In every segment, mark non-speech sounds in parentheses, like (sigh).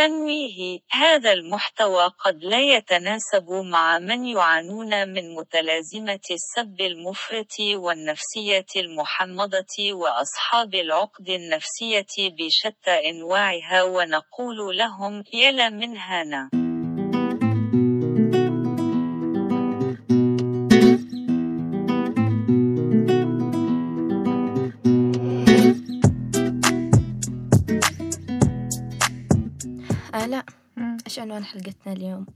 تنويه. هذا المحتوى قد لا يتناسب مع من يعانون من متلازمة السب المفرط والنفسية المحمضة وأصحاب العقد النفسية بشتى أنواعها ونقول لهم يلا من هنا عنوان حلقتنا اليوم؟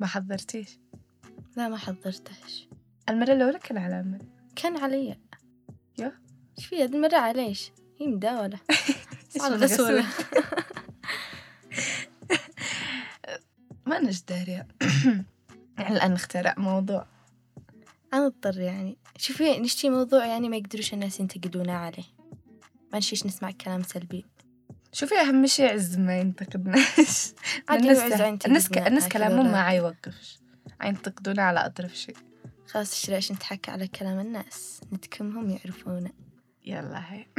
ما حضرتيش؟ لا ما حضرتهش المرة الأولى كان على أمل. كان علي. يا. إيش في هذه المرة عليش؟ هي مداولة. (laughs) على الغسولة ما نش دارية يعني الآن نخترع موضوع. أنا أضطر يعني. شوفي نشتي موضوع يعني ما يقدروش الناس ينتقدونا عليه. ما نشيش نسمع كلام سلبي. شوفي أهم شيء عز ما ينتقدناش. الناس الناس الناس كلامهم ما عيوقفش. ينتقدونا على أطرف شيء خلاص إيش ليش نتحكى على كلام الناس؟ نتكمهم يعرفونا. يلا هاي. (laughs)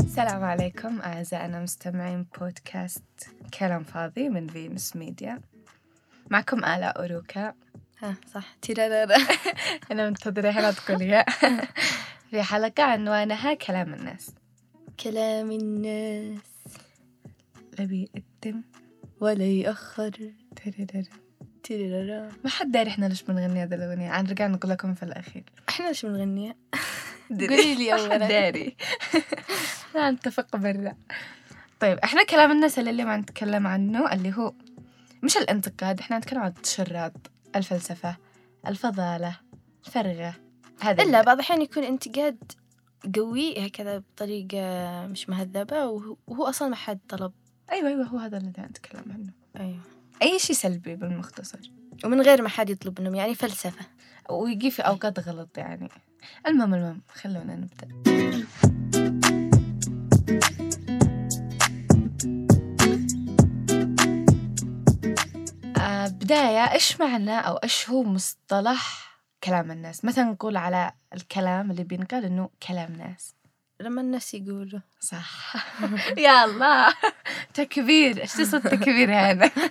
السلام عليكم أعزائنا مستمعين بودكاست كلام فاضي من فينوس ميديا معكم آلاء أوروكا ها صح. تيرارارا (laughs) أنا منتظرة هنا تقولي (laughs) في حلقة عنوانها كلام الناس. كلام الناس. لبي الدم ولا يأخر. تررر. تيرارارا ما حد داري إحنا ليش بنغني هذه الأغنية؟ عن رجع نقول لكم في الأخير. إحنا ليش بنغنيها؟ (laughs) قولي لي أولا. داري. لا نتفق برا. طيب إحنا كلام الناس اللي ما نتكلم عنه اللي هو مش الانتقاد إحنا نتكلم عن التشراب الفلسفة الفضالة الفرغة هذا إلا بعض الأحيان يكون انتقاد قوي هكذا بطريقة مش مهذبة وهو أصلا ما حد طلب. أيوة أيوة هو هذا اللي نتكلم عنه. أيوه. أي شيء سلبي بالمختصر. ومن غير ما حد يطلب منهم يعني فلسفة. ويجي في أوقات غلط يعني. المهم المهم خلونا نبدأ. بداية إيش معنى أو إيش هو مصطلح كلام الناس؟ مثلا نقول على الكلام اللي بينقال إنه كلام ناس. لما الناس يقولوا. صح. (laughs) (laughs) يا الله. تكبير. إيش صوت تكبير هذا؟ (laughs)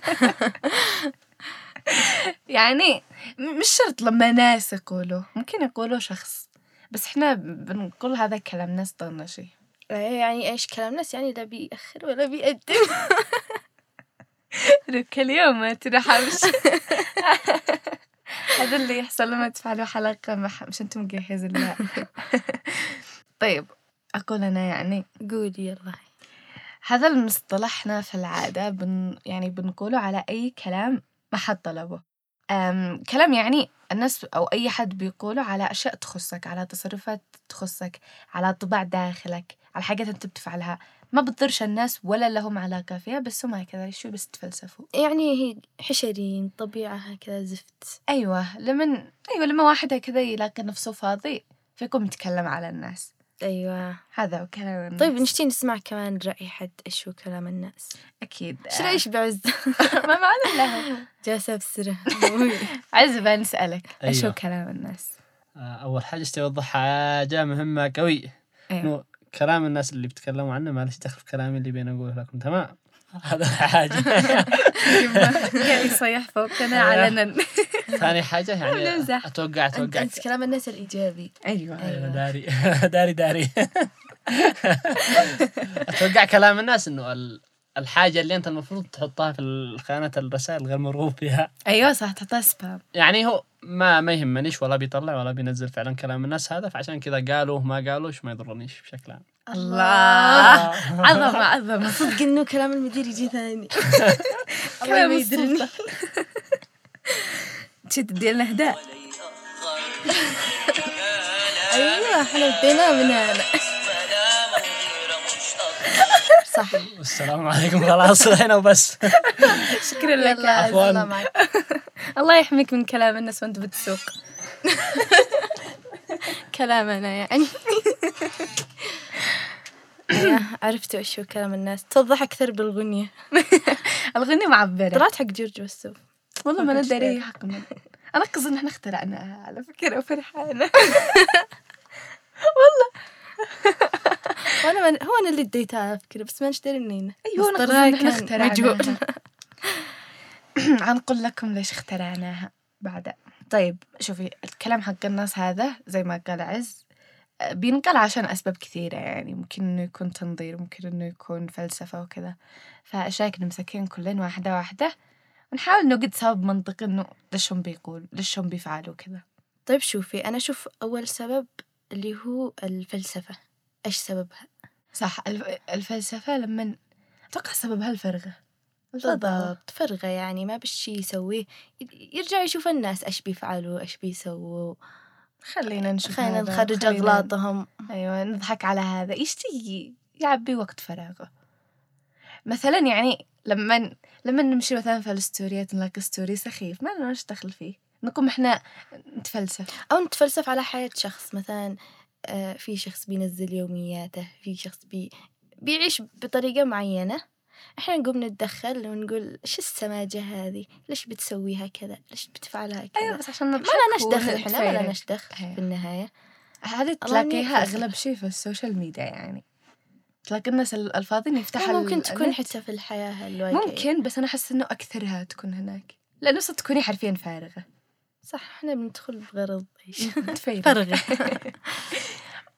يعني مش شرط لما ناس يقولوا. ممكن يقولوا شخص. بس إحنا بنقول هذا كلام ناس طنشي يعني إيش كلام الناس يعني لا بيأخر ولا بيقدم. (laughs) لك اليوم ما ترحمش. (laughs) هذا اللي يحصل لما تفعلوا حلقة مح... مش أنتم مجهزين لأ. (laughs) طيب أقول أنا يعني. قولي يلا. هذا المصطلحنا في العادة بن يعني بنقوله على أي كلام ما حد طلبه. أم كلام يعني الناس أو أي حد بيقوله على أشياء تخصك على تصرفات تخصك على طباع داخلك على حاجات أنت بتفعلها. ما بتضرش الناس ولا لهم علاقة فيها بس هم هكذا شو بس تفلسفوا يعني هي حشرين طبيعة هكذا زفت. أيوة لمن أيوة لما واحد هكذا يلاقي نفسه فاضي فيقوم يتكلم على الناس. أيوة. هذا هو كلام الناس. طيب نشتي نسمع كمان رأي حد إيش هو كلام الناس؟ أكيد. إيش رأيش بعز؟ (laughs) ما معنى له (laughs) جالسة أبصره (laughs) عزبا نسألك إيش هو أيوة. كلام الناس؟ آه، أول حاجة أوضح حاجة مهمة قوي. إنه كلام الناس اللي بيتكلموا عنه ما ليش دخل في كلامي اللي بين أقوله لكم تمام؟ (laughs) هذا حاجة. قاعد يصيح فوقنا علنا ثاني حاجة يعني أنت, أتوقع أنت كلام الناس الإيجابي. أيوه. أيوة داري. (laughs) داري داري. (laughs) أتوقع كلام الناس إنه ال- الحاجة اللي أنت المفروض تحطها في خانة الرسائل غير مرغوب فيها. أيوه صح تحطها سبام يعني هو ما ما يهمنيش ولا بيطلع ولا بينزل فعلا كلام الناس هذا فعشان كذا قالوا ما قالوش ما يضرنيش بشكل عام. الله. (laughs) عظمة عظمة. صدق إنه كلام المدير يجي ثاني. (laughs) الله كلام يدرني. (laughs) تدي لنا هداء. أيوة إحنا بدينا من هنا. صح. والسلام عليكم. خلاص هنا وبس. شكرا لك عفواً. الله معك الله يحميك من كلام الناس وأنت بتسوق. (laughs) كلامنا يعني. أيوة، عرفتوا إيش هو كلام الناس. توضح أكثر بالغنية. الغنية معبرة. طلعت حق جورج وسوف. والله ما ندري شايف. حقنا أنا قصدي إن إحنا اخترعناها على فكرة وفرحانة (laughs) أنا من... هو أنا اللي اديتها أفكر بس ما نشتري منين. إن إحنا كان. اخترعناها. عنقول (laughs) (laughs) لكم ليش اخترعناها بعد طيب شوفي الكلام حق الناس هذا زي ما قال عز آه، بينقال عشان أسباب كثيرة يعني ممكن إنه يكون تنظير ممكن إنه يكون فلسفة وكذا. فأشياء نمسكين كلين واحدة واحدة ونحاول نوجد سبب منطقي إنه ليش هم بيقول ليش هم بيفعلوا كذا طيب شوفي أنا أشوف أول سبب اللي هو الفلسفة. إيش سببها؟ صح الف- الفلسفة لما أتوقع سببها الفرغة بالضبط. فرغة يعني ما بالشي يسويه. يرجع يشوف الناس إيش بيفعلوا إيش بيسووا. خلينا نشوف خلينا نخرج أغلاطهم. أيوة نضحك على هذا. يشتي يعبي وقت فراغه؟ مثلا يعني لما لما نمشي مثلا في الستوريات نلاقي ستوري سخيف ما لنا دخل فيه؟ نقوم إحنا نتفلسف. أو نتفلسف على حياة شخص مثلا في شخص بينزل يومياته في شخص بي بيعيش بطريقة معينة. إحنا نقوم نتدخل ونقول إيش السماجة هذه؟ ليش بتسويها كذا؟ ليش بتفعلها كذا؟ أيوه بس عشان ما لناش دخل إحنا ما. لناش دخل أيوة. في النهاية. هذه تلاقيها. أغلب شيء في السوشيال ميديا يعني. تلاقي الناس ال- الفاضيين يفتحوا ممكن تكون. حتى في الحياة الواقعية ممكن بس أنا أحس إنه أكثرها تكون هناك. لأنه صرت تكوني حرفيا فارغة. صح إحنا بندخل بغرض إيش؟ (laughs) تفيرق. فرغة (laughs)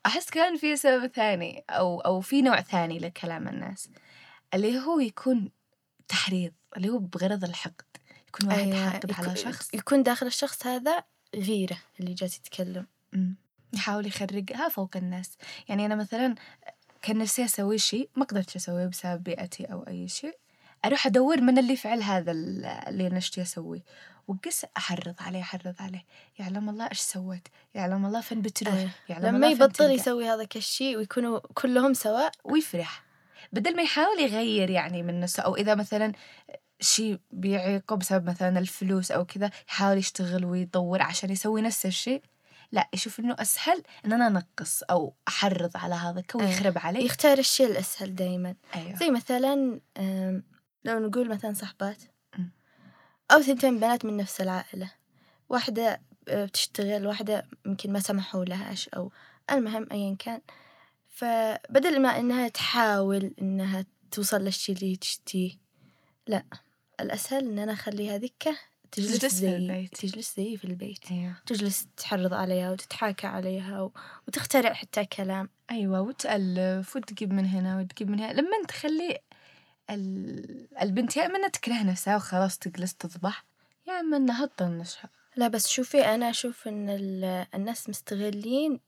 أحس كان في سبب ثاني أو أو في نوع ثاني لكلام الناس اللي هو يكون تحريض اللي هو بغرض الحقد يكون واحد أيوة، حاقد على شخص. يكون داخل الشخص هذا غيرة اللي جالس يتكلم. مم. يحاول يخرجها فوق الناس. يعني أنا مثلا كان نفسي أسوي شيء ما قدرت أسويه بسبب بيئتي أو أي شيء. أروح أدور من اللي فعل هذا ال- اللي نشتي أسويه وقس أحرض عليه أحرض عليه. يعلم الله إيش سويت. يعلم الله فين بتروح. أيوة. يعلم لما الله يبطل. يسوي هذا الشيء ويكونوا كلهم سواء. ويفرح. بدل ما يحاول يغير يعني من نفسه. أو إذا مثلا شيء بيعيقه بسبب مثلا الفلوس أو كذا يحاول يشتغل ويدور عشان يسوي نفس الشيء. لا يشوف إنه أسهل إن أنا أنقص أو أحرض على هذا كو أيوة. يخرب عليه يختار الشيء الأسهل دايما. أيوه. زي مثلا لو نقول مثلا صحبات. أو ثنتين بنات من نفس العائلة واحدة أه، بتشتغل واحدة يمكن ما سمحوا لهاش أو المهم أيا كان فبدل ما إنها تحاول إنها توصل للشي اللي تشتيه لا الأسهل إن أنا أخلي هذيك تجلس تجلس في زي البيت. تجلس زي في البيت أيوه تجلس تحرض عليها وتتحاكى عليها و... وتخترع حتى كلام أيوه وتألف وتجيب من هنا وتجيب من هنا لما تخلي. البنت يا إما إنها تكره نفسها وخلاص تجلس تضبح يا إما إنها تطنشها لا بس شوفي أنا أشوف إن ال- الناس مستغلين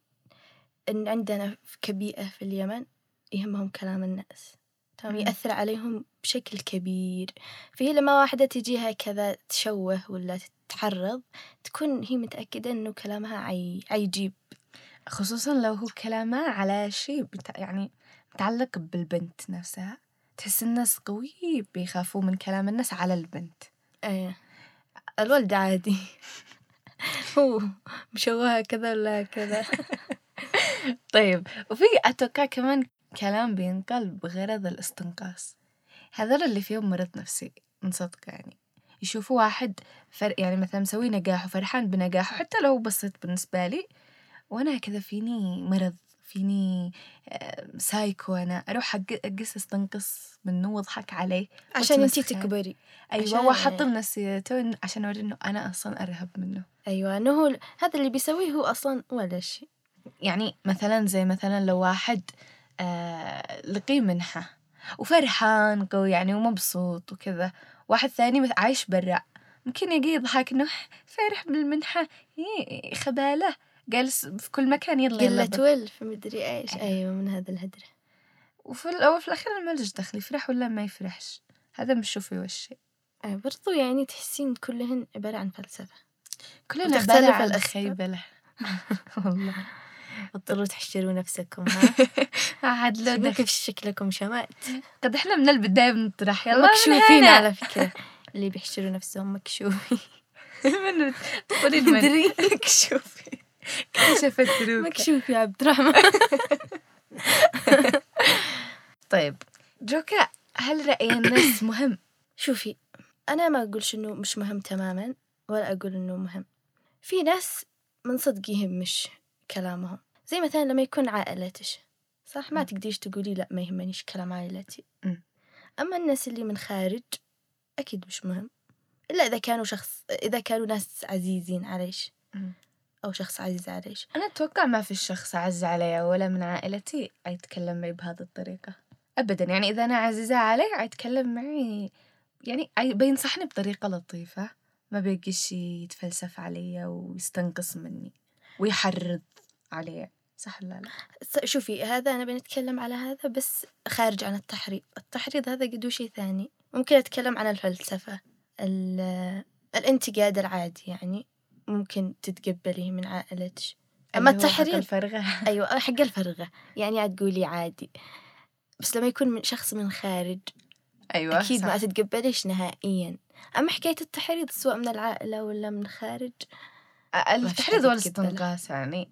إن عندنا في- كبيئة في اليمن يهمهم كلام الناس. تمام. يأثر عليهم بشكل كبير. فهي لما واحدة تجيها كذا تشوه ولا تتحرض تكون هي متأكدة إنه كلامها عي... عيجيب. خصوصا لو هو كلامه على شيء. يعني متعلق بالبنت نفسها. تحس الناس قوي بيخافوا من كلام الناس على البنت. إيه. الولد عادي. (laughs) هو مشوهة كذا ولا كذا. (laughs) طيب وفي أتوقع كمان كلام بينقال بغرض الاستنقاص. هذول اللي فيهم مرض نفسي من صدق يعني. يشوفوا واحد فر... يعني مثلا مسوي نجاح وفرحان بنجاحه حتى لو بسيط بالنسبة لي وأنا كذا فيني مرض. فيني آه، سايكو أنا أروح أق- أقص أستنقص منه وأضحك عليه عشان انتي وأتمسخر. تكبري. وأحط نفسيته إن- عشان أوري إنه أنا أصلا أرهب منه. أيوه إنه هو هذا اللي بيسويه هو أصلا ولا شيء. يعني مثلا زي مثلا لو واحد آه لقي منحة وفرحان قوي يعني ومبسوط وكذا واحد ثاني عايش برا ممكن يجي يضحك إنه فرح بالمنحة إيه، خبالة. جالس في كل مكان يلا يلا قلة ولف مدري إيش. أيوه من هذا الهدرة وفي الأول في الأخير ما ليش دخل يفرح ولا ما يفرحش؟ هذا مش شوفي وش. شيء آه، برضو يعني تحسين كلهن عبارة عن فلسفة. كلنا وتختلف عبارة عن. خيبلة (laughs) والله. اضطروا تحشروا نفسكم ها؟ (laughs) عاد لو كيف شكلكم شمعت. قد إحنا من البداية بنطرح. يلا مكشوفين. على فكرة. اللي بيحشروا نفسهم مكشوفين. (laughs) من قولي مدري شوفي كشفت روكا مكشوف يا عبد الرحمن (laughs) طيب جوكا هل رأي الناس (coughs) مهم؟ شوفي أنا ما أقولش إنه مش مهم تماما ولا أقول إنه مهم في ناس من صدق يهمش كلامهم زي مثلا لما يكون عائلتش صح ما. تقدريش تقولي لا ما يهمنيش كلام عائلتي. أما الناس اللي من خارج أكيد مش مهم إلا إذا كانوا شخص إذا كانوا ناس عزيزين عليش. أو شخص عزيز عليش أنا أتوقع ما في شخص أعز علي ولا من عائلتي يتكلم معي بهذه الطريقة. أبدا يعني إذا أنا عزيزة عليه يتكلم معي يعني بينصحني بطريقة لطيفة. ما بيجيش يتفلسف علي ويستنقص مني ويحرض علي. صح ولا لا؟ س- شوفي هذا أنا بنتكلم على هذا بس خارج عن التحريض. التحريض هذا قدو شيء ثاني. ممكن أتكلم عن الفلسفة ال- الانتقاد العادي يعني. ممكن تتقبليه من عائلتك أما التحريض الفرغة. (laughs) أيوة حق الفرغة. يعني عاد تقولي عادي. بس لما يكون من شخص من خارج أيوة أكيد صح. ما تتقبليش نهائيا. أما حكاية التحريض سواء من العائلة ولا من خارج التحريض حد والاستنقاص يعني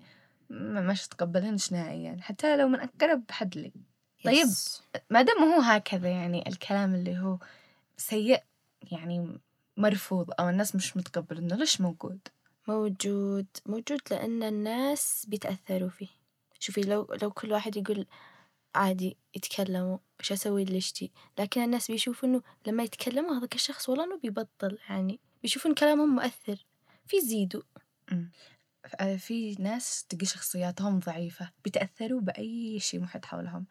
ما مش تقبلهنش نهائيا. حتى لو من أقرب حد لي. طيب يس. ما دام هو هكذا يعني الكلام اللي هو سيء يعني مرفوض أو الناس مش متقبل إنه ليش موجود؟ موجود موجود لأن الناس بيتأثروا فيه. شوفي لو لو كل واحد يقول عادي يتكلموا إيش أسوي ليشتي لكن الناس بيشوفوا إنه لما يتكلموا هذاك الشخص والله إنه بيبطل يعني بيشوفون كلامهم مؤثر في زيدوا آه، في ناس تلقي شخصياتهم ضعيفة بيتأثروا بأي شيء محيط حولهم.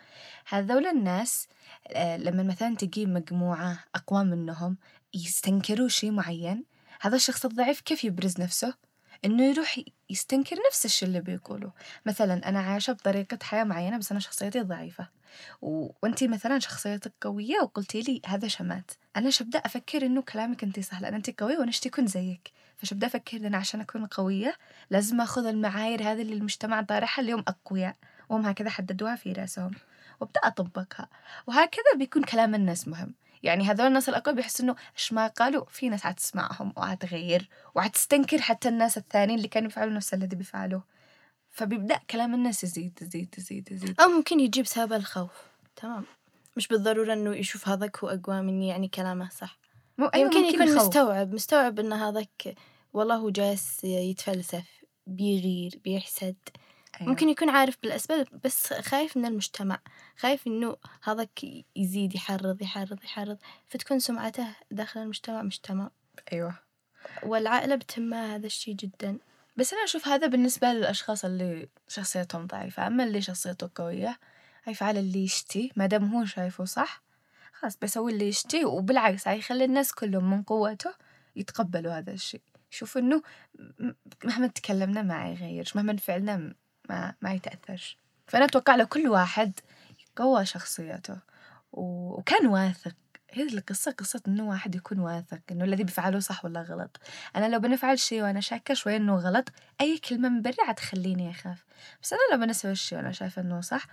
هذول الناس لما مثلا تجي مجموعة أقوى منهم يستنكروا شيء معين هذا الشخص الضعيف كيف يبرز نفسه؟ إنه يروح يستنكر نفس الشيء اللي بيقوله. مثلا أنا عايشة بطريقة حياة معينة بس أنا شخصيتي ضعيفة. و... وأنتي مثلا شخصيتك قوية وقلتي لي هذا شمات. أنا شبدأ أفكر إنه كلامك أنتي صح لأن أنتي قوية وأنا اشتي أكون زيك. فشبدأ أفكر إن أنا عشان أكون قوية لازم أخذ المعايير هذه اللي المجتمع طارحها اليوم أقوياء. وهم هكذا حددوها في رأسهم. وابدأ أطبقها. وهكذا بيكون كلام الناس مهم. يعني هذول الناس الأقوياء بيحسوا إنه إيش ما قالوا؟ في ناس حتسمعهم وحتغير وحتستنكر حتى الناس الثانيين اللي كانوا يفعلوا نفس الذي بيفعلوه. فبيبدأ كلام الناس يزيد يزيد يزيد يزيد. أو ممكن يجيب سبب الخوف. تمام. مش بالضرورة إنه يشوف هذاك هو أقوى مني يعني كلامه صح. مو أيوة يمكن يكون يخوف. مستوعب مستوعب إن هذاك والله هو جالس يتفلسف بيغير بيحسد. أيوة. ممكن يكون عارف بالأسباب بس خايف من المجتمع خايف إنه هذاك يزيد يحرض يحرض يحرض فتكون سمعته داخل المجتمع مش تمام أيوة. والعائلة بتهمها هذا الشيء جدا. بس أنا أشوف هذا بالنسبة للأشخاص اللي شخصيتهم ضعيفة. أما اللي شخصيته قوية هيفعل اللي يشتي ما دام هو شايفه صح خلاص بيسوي اللي يشتي وبالعكس هيخلي الناس كلهم من قوته يتقبلوا هذا الشيء يشوفوا إنه م- مهما تكلمنا ما يغيرش مهما فعلنا ما ما يتأثرش. فأنا أتوقع لو كل واحد قوى شخصيته وكان واثق هذه القصة قصة إنه واحد يكون واثق إنه الذي بيفعله صح ولا غلط. أنا لو بنفعل شيء وأنا شاكة شوي إنه غلط أي كلمة من برا حتخليني أخاف. بس أنا لو بنسوي الشيء وأنا شايفة إنه صح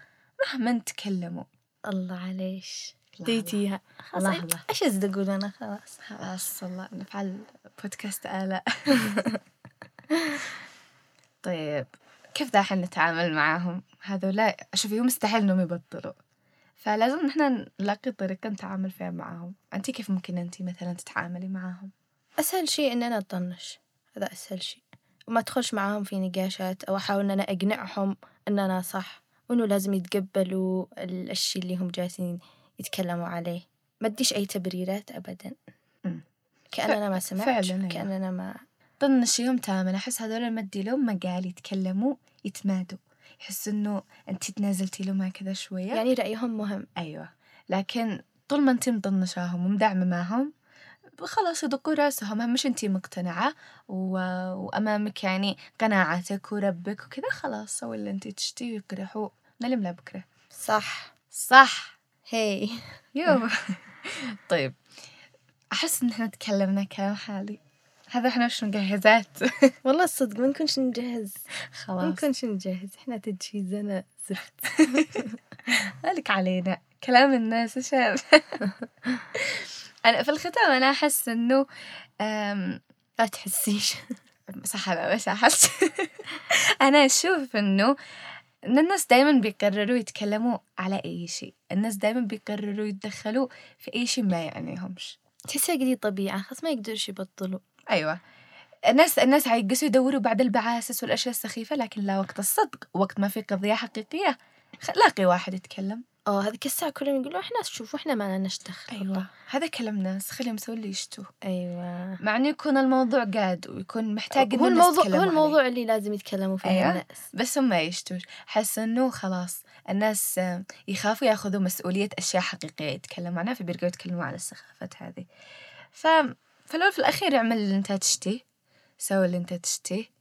مهما تكلموا الله عليش. ديتيها الله الله. إيش أزيد أقول أنا؟ خلاص خلاص. الله نفعل بودكاست آلاء. (laughs) طيب. كيف داحين نتعامل معاهم؟ هذولا شوفي هو مستحيل إنهم يبطلوا. فلازم نحن نلاقي طريقة نتعامل فيها معاهم. أنتي كيف ممكن أنتي مثلا تتعاملي معاهم؟ أسهل شيء إن أنا أطنش. هذا أسهل شيء. وما أدخلش معاهم في نقاشات أو أحاول إن أنا أقنعهم إن أنا صح. وإنه لازم يتقبلوا ال- الشيء اللي هم جالسين يتكلموا عليه. ما أديش أي تبريرات أبدا. كأن أنا ما سمعت فعلاً، أيوة. كأن أنا ما طنشيهم تماما. أحس هذول تدي لهم مجال يتكلموا يتمادوا. يحس إنه أنتي تنازلتي لهم هكذا شوية. يعني رأيهم مهم. أيوة. لكن طول ما أنتي مطنشاهم ومدعمة معهم خلاص يدقوا رأسهم. شي أنتي مقتنعة. و... وأمامك يعني قناعتك وربك وكذا خلاص سوي اللي أنتي تشتي ويقرحوا. نلم لا بكرة. صح. صح. هي يو (laughs) طيب. أحس إن إحنا تكلمنا كلام حالي. هذا إحنا مش مجهزات؟ (laughs) والله الصدق ما نكونش نجهز. ما خلاص. نكونش نجهز. إحنا تجهيزنا زفت مالك (laughs) علينا. كلام الناس هذا؟ (laughs) أنا في الختام أنا أحس إنه أم، لا تحسيش. صح أنا مش أحس. أنا أشوف إنه إن الناس دايما بيقرروا يتكلموا على أي شيء. الناس دايما بيقرروا يتدخلوا في أي شيء ما يعنيهمش. تحسها قدي طبيعة. خلاص ما يقدرش يبطلوا. أيوة. الناس الناس هيقصوا يدوروا بعد البعاسس والأشياء السخيفة لكن لا وقت الصدق وقت ما في قضية حقيقية. خ- لاقي واحد يتكلم. آه هذيك الساعة كلهم يقولوا إحنا شوفوا إحنا ما لنا دخل. أيوه. هذا كلام ناس خليهم يسوون اللي يشتوا أيوه. مع إنه يكون الموضوع قاد ويكون محتاج هو الموضوع هو عليه. الموضوع اللي لازم يتكلموا فيه أيوة. الناس. بس هم ما يشتوش. حس إنه خلاص الناس يخافوا ياخذوا مسؤولية أشياء حقيقية يتكلموا عنها فبيرجعوا يتكلموا على السخافات هذه. ف فلو في الأخير اعمل اللي انت تشتيه سوي اللي انت تشتيه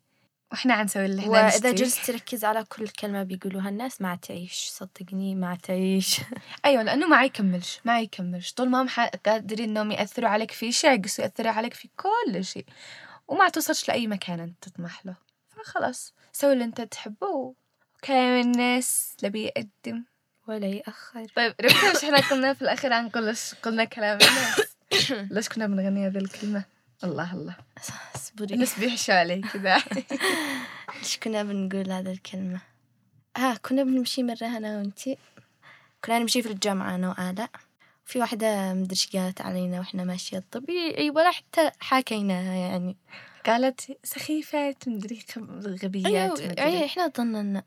وإحنا عنسوي اللي إحنا وإذا نشتيه. جلست تركز على كل كلمة بيقولوها الناس ما تعيش. صدقني ما تعيش. (laughs) أيوه لأنه ما يكملش ما يكملش. طول ما هم قادرين إنهم يأثروا عليك في شيء يقصوا يأثروا عليك في كل شيء. وما توصلش لأي مكان أنت تطمح له. فخلاص سوي اللي انت تحبه. وكلام الناس لا بيقدم. ولا يأخر. طيب ربنا إيش إحنا قلنا في الأخير عن كل قلنا كلام الناس. (coughs) ليش كنا بنغني هذه الكلمة؟ الله الله. اصبري. الناس بيحشوا علي كذا. (laughs) إيش كنا بنقول هذا الكلمة؟ ها كنا بنمشي مرة أنا وأنتي كنا نمشي في الجامعة أنا وآلاء. في واحدة مدري قالت علينا وإحنا ماشية طب إي ولا حتى حاكيناها يعني. قالت سخيفات مدري غبيات أيوه مدري. إحنا ظننا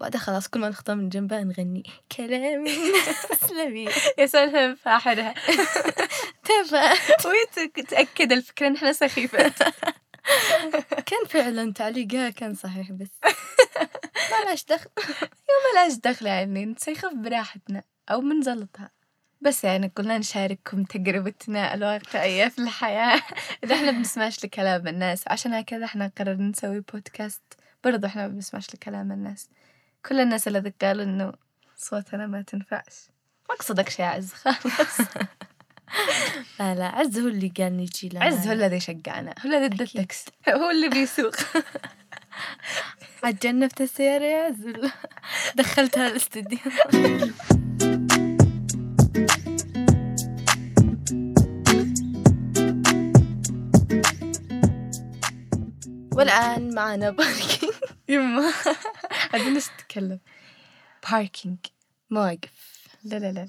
بعدها خلاص كل ما نخطب من جنبها نغني كلام (laughs) سلبي يا سلام فاحرها تفا ويتأكد الفكرة إن إحنا سخيفات. (laughs) كان فعلا تعليقها كان صحيح بس. (laughs) ما لهاش دخل ملاش دخل يعني نسيخف براحتنا أو منزلطها. بس يعني قلنا نشارككم تجربتنا الواقعية في الحياة. إذا إحنا بنسمعش لكلام الناس عشان هكذا إحنا قررنا نسوي بودكاست برضو إحنا ما بنسمعش لكلام الناس. كل الناس اللي قالوا إنه صوتنا ما تنفعش. ما قصدك شي عز خلاص. (laughs) لا لا عز هو اللي قال نجي لا عز هو الذي شجعنا هو الذي ادى أكيد. التاكس هو اللي بيسوق. (laughs) عجنفت السيارة يا عز ولا دخلتها الاستديو. (laughs) والآن معنا باركينج يما. عايزين نتكلم باركينج مواقف لا لا لا.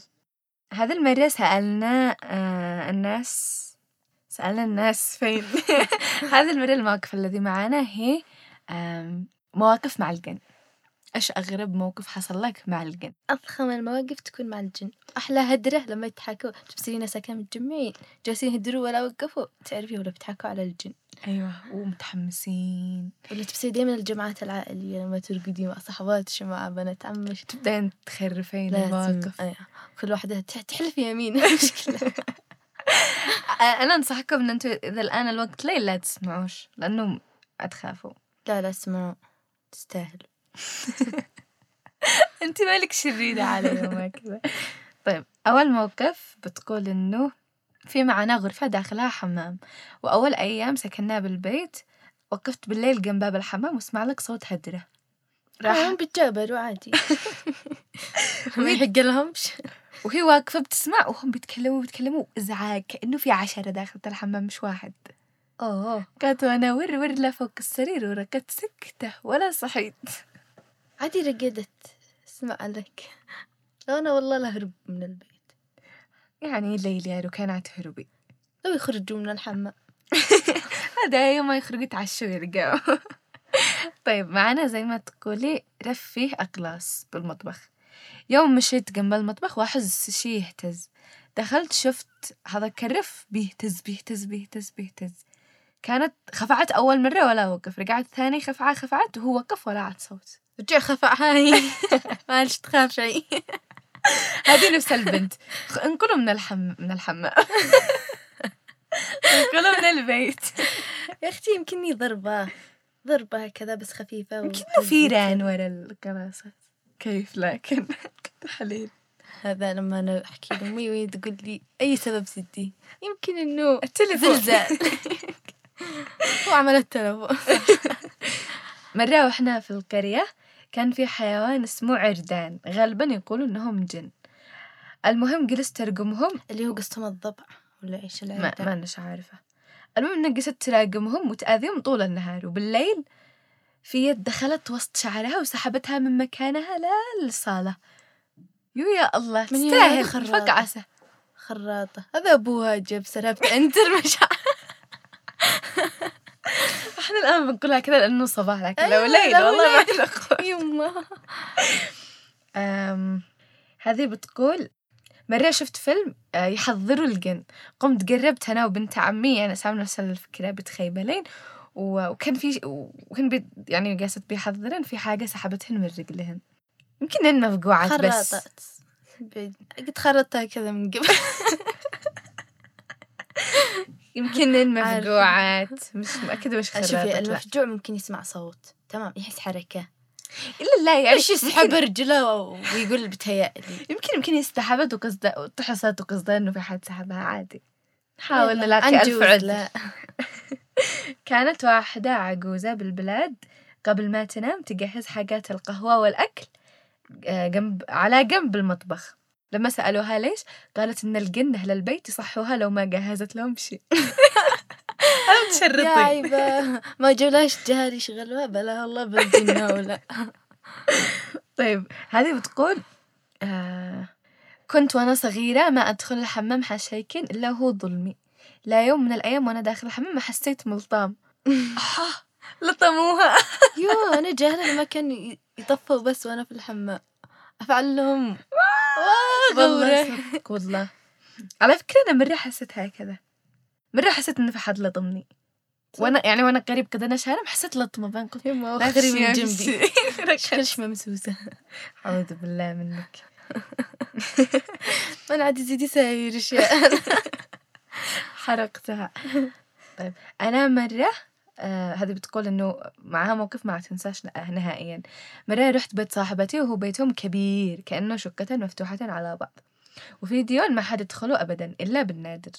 هذا المرة سألنا آه الناس سألنا الناس فين؟ (laughs) هذه المرة المواقف الذي معنا هي مواقف مع الجن. إيش أغرب موقف حصل لك مع الجن أضخم المواقف تكون مع الجن. أحلى هدرة لما يضحكوا تبصرين سكن متجمعين جالسين يهدروا ولا وقفوا. تعرفي ولا بيضحكوا على الجن. أيوة ومتحمسين. ولا تبصري دايما الجمعات العائلية لما ترقدي مع صحباتك مع بنات عمك تبدأين تخرفين المواقف. أيوة. كل واحدة تح- تحلف يمين (laughs) مشكلة. آه، أنا أنصحكم إن أنتوا إذا الآن الوقت ليل لا تسمعوش لأنه تخافوا لا لا اسمعوا تستاهل (laughs) انت مالك شريرة عليهم هكذا طيب أول موقف بتقول إنه في معنا غرفة داخلها حمام وأول أيام سكننا بالبيت وقفت بالليل جنب باب الحمام واسمع لك صوت هدرة. راح. راح بيتجابروا عادي. (laughs) ما يحق لهمش. وهي واقفة بتسمع وهم بيتكلموا بيتكلموا إزعاج كأنه في عشرة داخل الحمام مش واحد. أوه. قالت وأنا ور ور لفوق السرير ورقدت سكتة ولا صحيت. عادي رقدت. اسمع لك. أنا والله لا هرب من البيت. يعني ليلي يا ركانات هربي لو يخرجوا من الحمام. (laughs) هذا يوم ما يخرجوا يتعشوا يرجعوا (laughs) طيب معنا زي ما تقولي رف فيه أقلاص بالمطبخ. يوم مشيت جنب المطبخ وأحس شي يهتز. دخلت شفت هذا الرف بيهتز بيهتز بيهتز بيهتز. كانت خفعت أول مرة ولا وقف. رجعت ثاني خفعة خفعت وهو وقف ولا عاد صوت. رجع خفع (laughs) هاي. معلش تخاف شيء. (laughs) هذه نفس البنت. انقلوا من الحم من الحمام (laughs) انقلوا من البيت. يا أختي يمكنني ضربة. ضربة كذا بس خفيفة يمكن في ران ورا القراصات كيف لكن؟ حليل. هذا لما أنا أحكي لأمي وهي تقول لي أي سبب سدي يمكن إنه التليفون. زلزال. هو عمل التلفون مرة وإحنا في القرية كان في حيوان اسمه عردان غالبا يقولوا إنهم جن. المهم جلست ارقمهم اللي هو قصتهم الضبع ولا إيش ما ما انش عارفة. المهم اني جلست تراقمهم وتآذيهم طول النهار وبالليل في يد دخلت وسط شعرها وسحبتها من مكانها للصالة. يو يا الله تستاهل. فقعسة خراطة. هذا ابوها جاب سرابت انتر مش (laughs) إحنا الآن بنقولها كذا لأنه صباح لكن لو أيوة، ليل والله ما. نقول (laughs) يما. (laughs) أم هذه بتقول مرة شفت فيلم آه، يحضروا الجن. قمت قربت أنا وبنت عمي يعني أسامنا نفس الفكرة بتخيبلين. وكان في وكان بي يعني قاست بيحضرن في حاجة سحبتهن من رجلهن. يمكن إن مفقوعات بس. خرطت. قد خرطتها كذا من قبل. (laughs) يمكن. مفقوعات مش متأكدة وش خرطت شوفي. المفجوع ممكن يسمع صوت. تمام يحس حركة. إلا لا يعني إيش يسحب رجله ويقول بتهيألي يمكن يمكن استحبت وقصده وتحست وقصده إنه في حد سحبها عادي. نحاول لا، نلاقي ألف عذر. لا. (laughs) كانت واحدة عجوزة بالبلاد قبل ما تنام تجهز حاجات القهوة والأكل آه، جنب على جنب المطبخ. لما سألوها ليش قالت إن الجن أهل البيت يصحوها لو ما جهزت لهم شيء. (laughs) أنا يا متشرطين عيبة. ما جولاش جهال يشغلوها بلا الله بالجنة (laughs) ولا. طيب هذه بتقول آه كنت وأنا صغيرة ما أدخل الحمام حشيكين إلا هو ظلمي. لا يوم من الأيام وأنا داخل الحمام ما حسيت ملطام (laughs) لطموها. يو أنا جاهلة لما كان يطفوا بس وأنا في الحمام. أفعل لهم والله غورة صدق والله. على فكرة أنا مرة حسيت هكذا. مرة حسيت إن في حد لطمني. وأنا يعني وأنا قريب كذا أنا شارم حسيت قلت يما لا أخري من جنبي. (laughs) كلش ممسوسة. أعوذ بالله منك. (laughs) أنا عاد زيدي ساير أشياء (laughs) حرقتها. طيب أنا مرة آه هذه بتقول إنه معها موقف ما تنساش نهائيا. مرة رحت بيت صاحبتي وهو بيتهم كبير كأنه شقتين مفتوحتين على بعض. وفي ديون ما حد يدخله أبدا إلا بالنادر.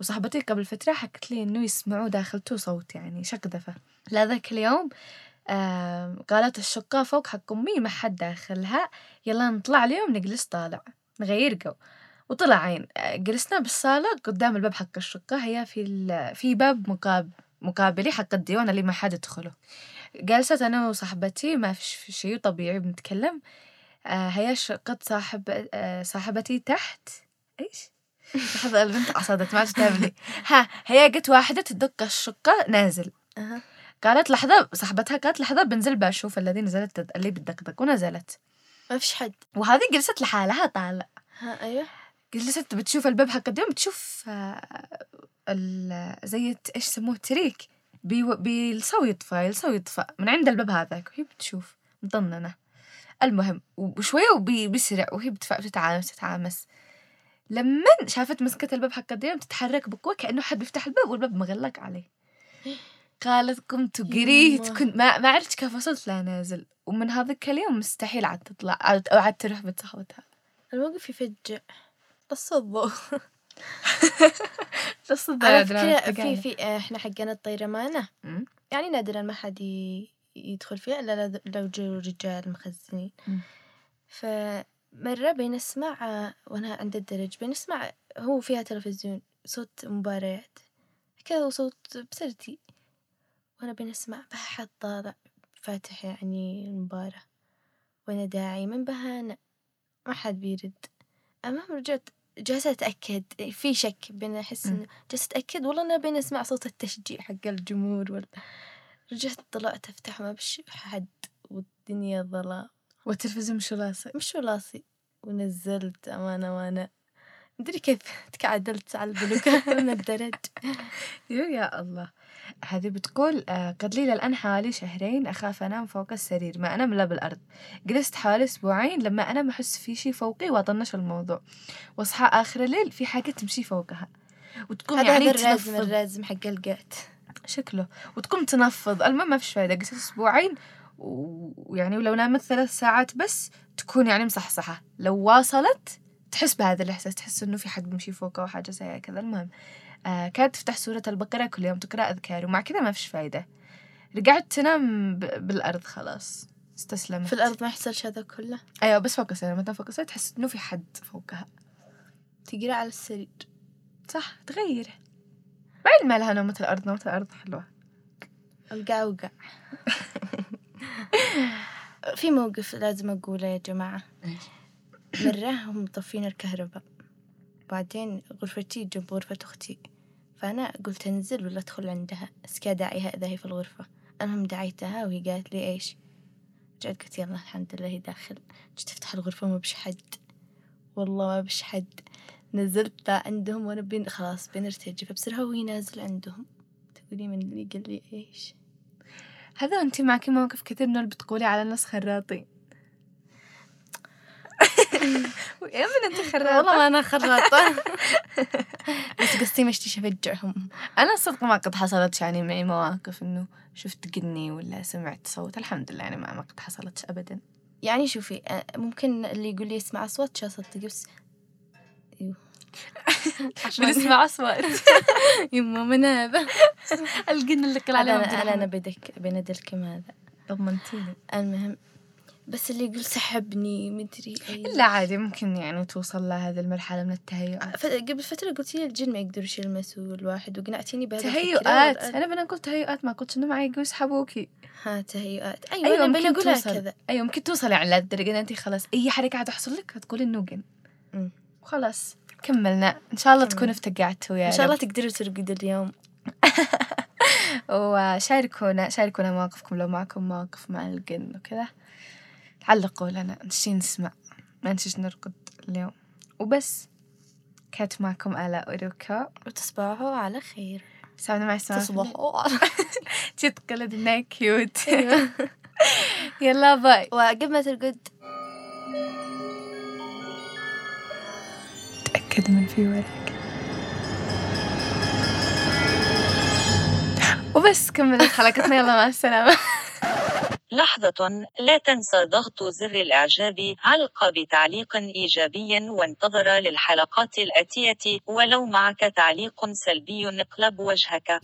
وصاحبتي قبل فترة حكت لي إنه يسمعوا داخلته صوت يعني شقدفة لا ذاك اليوم آه قالت الشقة فوق حق أمي ما حد داخلها. يلا نطلع اليوم نجلس طالع نغير جو. وطلع عين. آه، جلسنا بالصالة قدام الباب حق الشقة. هي في. في باب مقاب مقابلي حق الديوان اللي ما حد يدخله. جلست أنا وصاحبتي ما فيش في شيء طبيعي بنتكلم. آه هي شقة صاحب آه صاحبتي تحت. إيش؟ (laughs) لحظة البنت عصدت ما تتابع لي ها هي قت واحدة تدق الشقة نازل. قالت لحظة صاحبتها قالت لحظة بنزل بشوف الذي نزلت اللي بتدقدق ونزلت. ما فيش حد. وهذه جلست لحالها طالع. ها أيوه. جلست بتشوف الباب حق الديوان بتشوف آه، زي إيش يسموه تريك. بيلسو يطفى يلسو يطفى من عند الباب هذاك وهي بتشوف مطننة. المهم وشوية وبيسرع وهي بتف- بتتعامس تتعامس لما شافت مسكة الباب حق الديوان بتتحرك بقوة كأنه حد بيفتح الباب والباب مغلق عليه. قالت قمت وقريت. كنت ما ما عرفت كيف وصلت لا نازل. ومن هذاك اليوم مستحيل عاد تطلع عاد تروح بيت صاحبتها الموقف يفجع. الصبو عندنا (laughs) فكرة في. في إحنا حقنا الطيرمانة مم. يعني نادرا ما حد يدخل فيها إلا لو- جو رجال مخزنين. فمرة بنسمع وأنا عند الدرج بنسمع هو فيها تلفزيون صوت مباريات. كذا وصوت بسرتي. وأنا بنسمع بحد طالع فاتح يعني المباراة. وأنا داعي من بهانا ما حد بيرد. المهم رجعت جالسة أتأكد في شك بين أحس مم. إنه جالسة أتأكد والله أنا بين أسمع صوت التشجيع حق الجمهور ولا رجعت طلعت أفتح ما بش حد والدنيا ظلام والتلفزيون شو لاصق مش راسي ونزلت أمانة وأنا مدري كيف تكعدلت على البلوكة من الدرج يو يا الله. هذه بتقول آه، قد لي الآن حوالي شهرين أخاف أنام فوق السرير. ما أنام إلا بالأرض. جلست حوالي أسبوعين لما أنا أحس في شي فوقي وأطنش الموضوع. وأصحى آخر الليل في حاجة تمشي فوقها. وتقوم هذا يعني الرازم الرازم حق القات شكله. وتقوم تنفض. المهم ما فيش فايدة. جلست أسبوعين ويعني ولو نامت ثلاث ساعات بس تكون يعني مصحصحة. لو واصلت تحس بهذا الإحساس تحس إنه في حد بيمشي فوقها أو حاجة زي كذا. المهم آه كانت تفتح سورة البقرة كل يوم تقرأ أذكار ومع كذا ما فيش فايدة. رجعت تنام بالأرض خلاص استسلمت. في الأرض ما يحصلش هذا كله؟ أيوة بس فوق السرير تنام فوق السرير تحس إنه في حد فوقها. تقرأ على السرير. صح تغير. بعد ما لها نومة الأرض نومة الأرض حلوة. القع وقع (laughs) في موقف لازم أقوله يا جماعة. مرة هم مطفين الكهرباء. بعدين غرفتي جنب غرفة أختي. فأنا قلت أنزل ولا أدخل عندها. بس كان داعيها إذا هي في الغرفة. المهم دعيتها وهي قالت لي إيش؟ رجعت قلت يلا الحمد لله هي داخل. جيت أفتح الغرفة ما بش حد. والله ما بش حد. نزلت عندهم وأنا بين خلاص بنرتجي فبصير هو نازل عندهم. تقولي من اللي قال لي إيش؟ هذا أنت معك موقف كثير من اللي بتقولي على الناس خراطين (laughs) من أنت خراطة والله ما أنا خراطة (laughs) بس قصدي مشتي أفجعهم أنا صدق ما قد حصلت يعني معي مواقف إنه شفت قني ولا سمعت صوت. الحمد لله يعني ما ما قد حصلت أبدا. يعني شوفي آه، ممكن اللي يقول لي يسمع أصوات شو صدق بس. (laughs) عشان- بنسمع أصوات. يما من هذا القن اللي قال عليه أنا أنا أنا بدك بندلكم هذا ضمنتيني المهم بس اللي يقول سحبني مدري أي. لا عادي ممكن يعني توصل لهذه المرحلة من التهيؤات ف- قبل فترة قلت لي الجن ما يقدروا يلمسوا الواحد وقنعتيني بهذا تهيؤات. أنا بنا قلت تهيؤات ما قلت إنه معي يقول يسحبوكي. ها تهيؤات. أيوة, أيوة أنا توصل. كذا أيوة ممكن توصلي على الدرجة إن أنت خلاص أي حركة هتحصل لك هتقولي إنه مم. وخلاص كملنا. إن شاء الله. تكونوا افتقعتوا يا إن شاء الله. تقدروا ترقدوا اليوم. (laughs) وشاركونا شاركونا مواقفكم لو معكم مواقف مع الجن وكذا. علقوا لنا نشي نسمع ما نشيش نرقد اليوم. وبس. كانت معكم آلاء وروكا وتصبحوا على خير. سامعنا مع السلامة. تصبحوا. جت تقلد إنها cute. يلا bye وقبل ما ترقد. تأكد من في ورق. وبس كملت حلقتنا. يلا مع السلامة. (laughs) لحظة لا تنسى ضغط زر الإعجاب علق بتعليق إيجابي وانتظر للحلقات الآتية ولو معك تعليق سلبي اقلب وجهك.